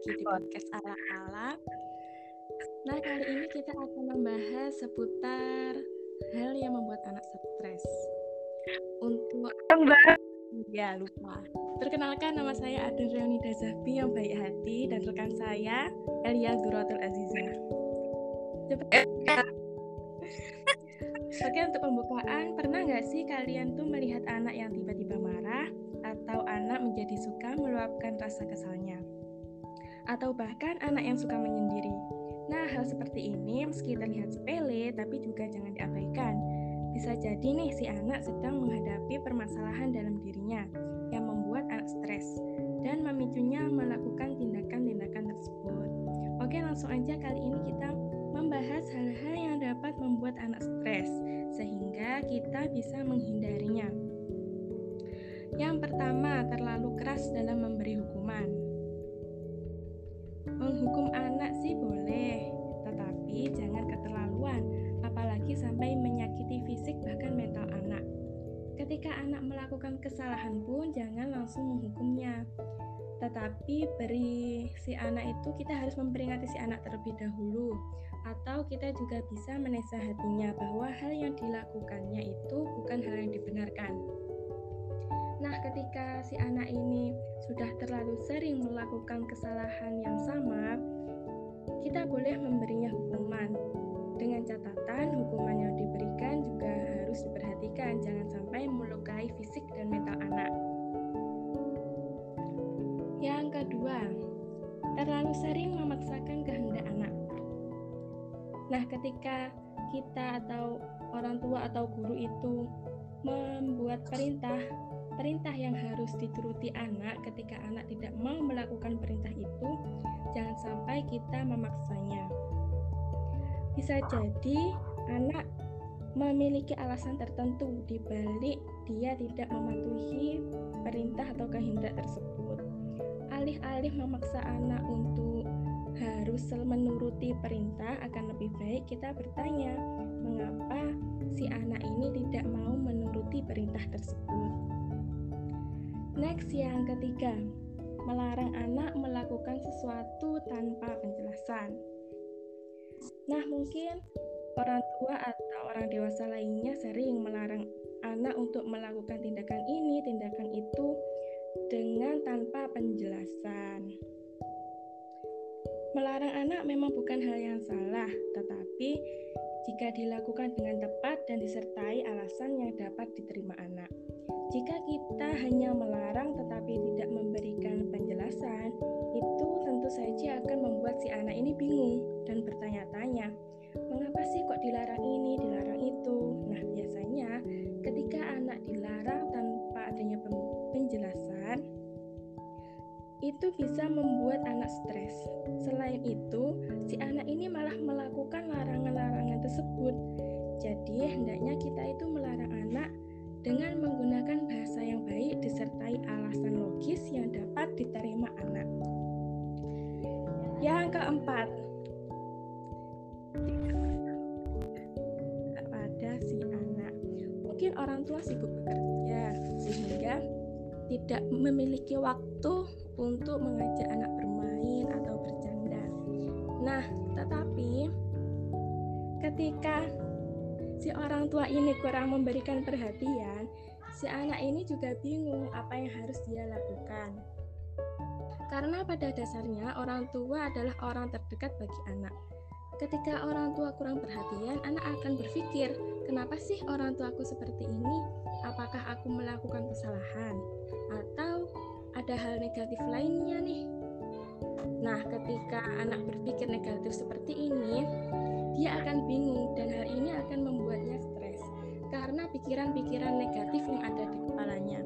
lagi di podcast ala-ala. Nah, kali ini kita akan membahas seputar hal yang membuat anak stres. Untuk ya lupa. Perkenalkan nama saya Adun Reonida Zahbi yang baik hati dan rekan saya Elia Duratul Aziza. Oke untuk pembukaan, pernah nggak sih kalian tuh melihat anak yang tiba-tiba marah atau anak menjadi suka meluapkan rasa kesalnya? Atau bahkan anak yang suka menyendiri? Nah, hal seperti ini meski terlihat sepele, tapi juga jangan diabaikan. Bisa jadi nih si anak sedang menghadapi permasalahan dalam dirinya yang membuat anak stres dan memicunya melakukan tindakan-tindakan tersebut. Oke, langsung aja kali ini kita membahas hal-hal yang dapat membuat anak stres sehingga kita bisa menghindarinya. Yang pertama, terlalu keras dalam memberi hukuman. Menghukum anak sih boleh, tetapi jangan keterlaluan, apalagi sampai menyakiti fisik bahkan mental anak. Ketika anak melakukan kesalahan pun jangan langsung menghukumnya. Tetapi beri si anak itu kita harus memperingati si anak terlebih dahulu atau kita juga bisa menasehatinya bahwa hal yang dilakukannya itu bukan hal yang dibenarkan. Nah, ketika si anak ini sudah terlalu sering melakukan kesalahan yang sama, kita boleh memberinya hukuman. Dengan catatan, hukuman yang diberikan juga harus diperhatikan, jangan sampai melukai fisik dan mental anak. Yang kedua, terlalu sering memaksakan kehendak anak. Nah, ketika kita atau orang tua atau guru itu membuat perintah perintah yang harus dituruti anak ketika anak tidak mau melakukan perintah itu, jangan sampai kita memaksanya. Bisa jadi anak memiliki alasan tertentu di balik dia tidak mematuhi perintah atau kehendak tersebut. Alih-alih memaksa anak untuk harus menuruti perintah, akan lebih baik kita bertanya, mengapa si anak ini tidak mau menuruti perintah tersebut. Next yang ketiga, melarang anak melakukan sesuatu tanpa penjelasan. Nah, mungkin orang tua atau orang dewasa lainnya sering melarang anak untuk melakukan tindakan ini, tindakan itu dengan tanpa penjelasan. Melarang anak memang bukan hal yang salah, tetapi jika dilakukan dengan tepat dan disertai alasan yang dapat diterima anak. Jika kita hanya melarang tetapi tidak memberikan penjelasan, itu tentu saja akan membuat si anak ini bingung dan bertanya-tanya, mengapa sih kok dilarang ini, dilarang itu? Nah, biasanya ketika anak dilarang tanpa adanya penjelasan, itu bisa membuat anak stres. Selain itu, si anak ini malah melakukan larangan-larangan tersebut. Jadi, hendaknya kita itu melarang anak dengan menggunakan bahasa yang baik disertai alasan logis yang dapat diterima anak. Yang keempat, pada si anak. Mungkin orang tua sibuk bekerja sehingga tidak memiliki waktu untuk mengajak anak bermain atau bercanda. Nah, tetapi ketika si orang tua ini kurang memberikan perhatian, si anak ini juga bingung apa yang harus dia lakukan. Karena pada dasarnya orang tua adalah orang terdekat bagi anak. Ketika orang tua kurang perhatian, anak akan berpikir, kenapa sih orang tuaku seperti ini? Apakah aku melakukan kesalahan? Atau ada hal negatif lainnya nih? Nah, ketika anak berpikir negatif seperti ini, dia akan bingung dan hal ini akan membuatnya stres karena pikiran-pikiran negatif yang ada di kepalanya.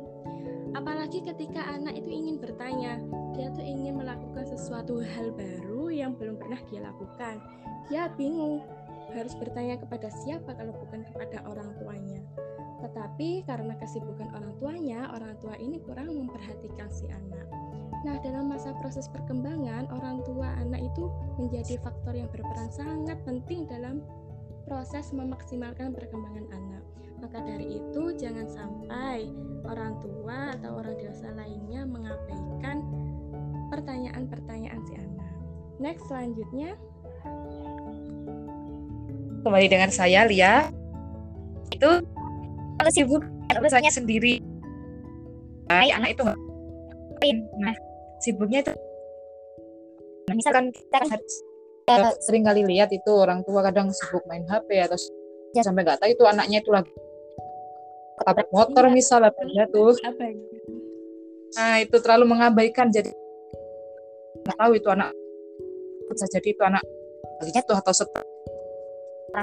Apalagi ketika anak itu ingin bertanya, dia tuh ingin melakukan sesuatu hal baru yang belum pernah dia lakukan. Dia bingung harus bertanya kepada siapa kalau bukan kepada orang tuanya. Tetapi karena kesibukan orang tuanya, orang tua ini kurang memperhatikan si anak. Nah, dalam masa proses perkembangan, orang tua anak itu menjadi faktor yang berperan sangat penting dalam proses memaksimalkan perkembangan anak. Maka dari itu, jangan sampai orang tua atau orang dewasa lainnya mengabaikan pertanyaan-pertanyaan si anak. Next selanjutnya kembali dengan saya Lia. Itu kalau sibuk urusannya sendiri. Baik, anak itu. ngapain? Nah, sibuknya itu nah, misalkan kita kan harus uh, sering kali lihat itu orang tua kadang sibuk main HP atau ya. sampai nggak tahu itu anaknya itu lagi ketabrak motor iya. misalnya ya tuh nah itu terlalu mengabaikan jadi nggak tahu itu anak bisa jadi itu anak lagi jatuh atau setelah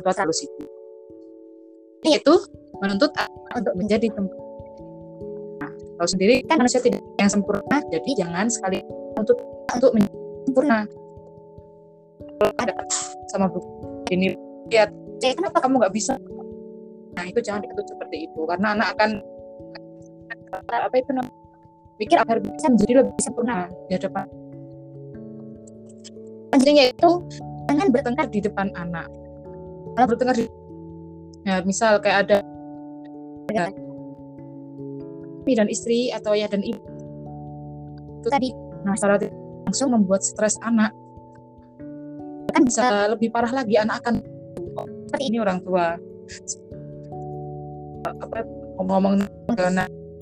terlalu sibuk itu menuntut untuk menjadi tempat. Nah, sendiri kan manusia tidak yang sempurna jadi jangan sekali untuk untuk sempurna. Kalau ada sama buku ini lihat eh, kenapa kamu nggak bisa? Nah itu jangan ditutup seperti itu karena anak akan apa itu namanya pikir agar bisa menjadi lebih sempurna di hadapan. Anjingnya itu jangan bertengkar di depan anak. Kalau bertengkar di ya misal kayak ada ya, dan istri atau ya dan ibu. Itu tadi. Secara langsung membuat stres anak. Kan bisa lebih parah lagi anak akan seperti ini orang tua. Apa ngomong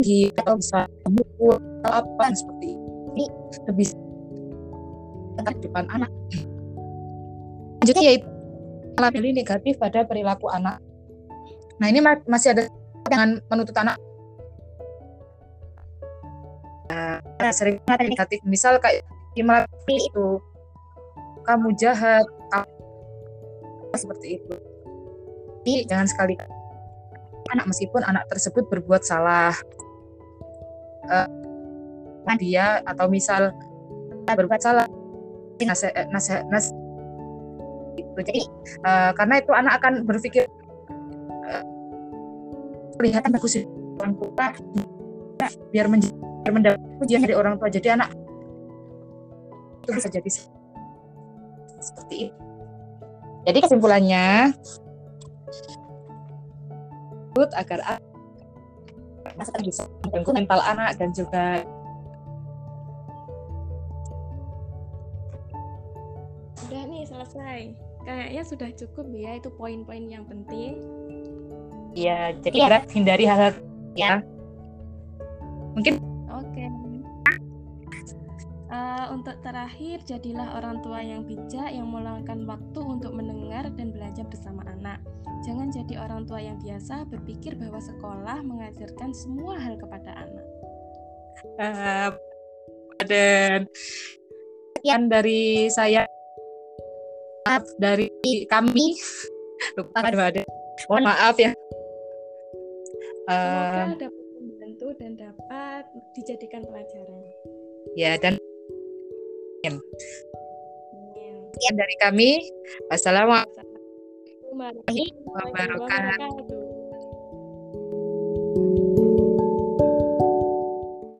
di atau bisa mukul atau apa seperti ini lebih depan anak. Lanjutnya yaitu labeli negatif pada perilaku anak. Nah ini masih ada dengan menuntut anak. Nah, sering negatif. Misal kayak gimana itu kamu jahat. Seperti itu. Jadi jangan sekali. Anak meskipun anak tersebut berbuat salah. Uh, dia atau misal berbuat salah. Nasihat nasihat nas itu jadi uh, karena itu anak akan berpikir kelihatan bagus orang tua biar mendapat pujian dari orang tua jadi anak itu bisa jadi seperti itu. Jadi kesimpulannya agar anak bisa mengganggu mental anak dan juga Sudah nih selesai. Kayaknya sudah cukup ya itu poin-poin yang penting. Iya, jadi ya. hindari hal-hal ya. Mungkin untuk terakhir, jadilah orang tua yang bijak yang meluangkan waktu untuk mendengar dan belajar bersama anak. Jangan jadi orang tua yang biasa berpikir bahwa sekolah mengajarkan semua hal kepada anak. Uh, dan sekian dari saya maaf dari kami lupa ada mohon maaf ya semoga uh, dapat membantu dan dapat dijadikan pelajaran ya dan Sekian dari kami. Wassalamualaikum warahmatullahi wabarakatuh.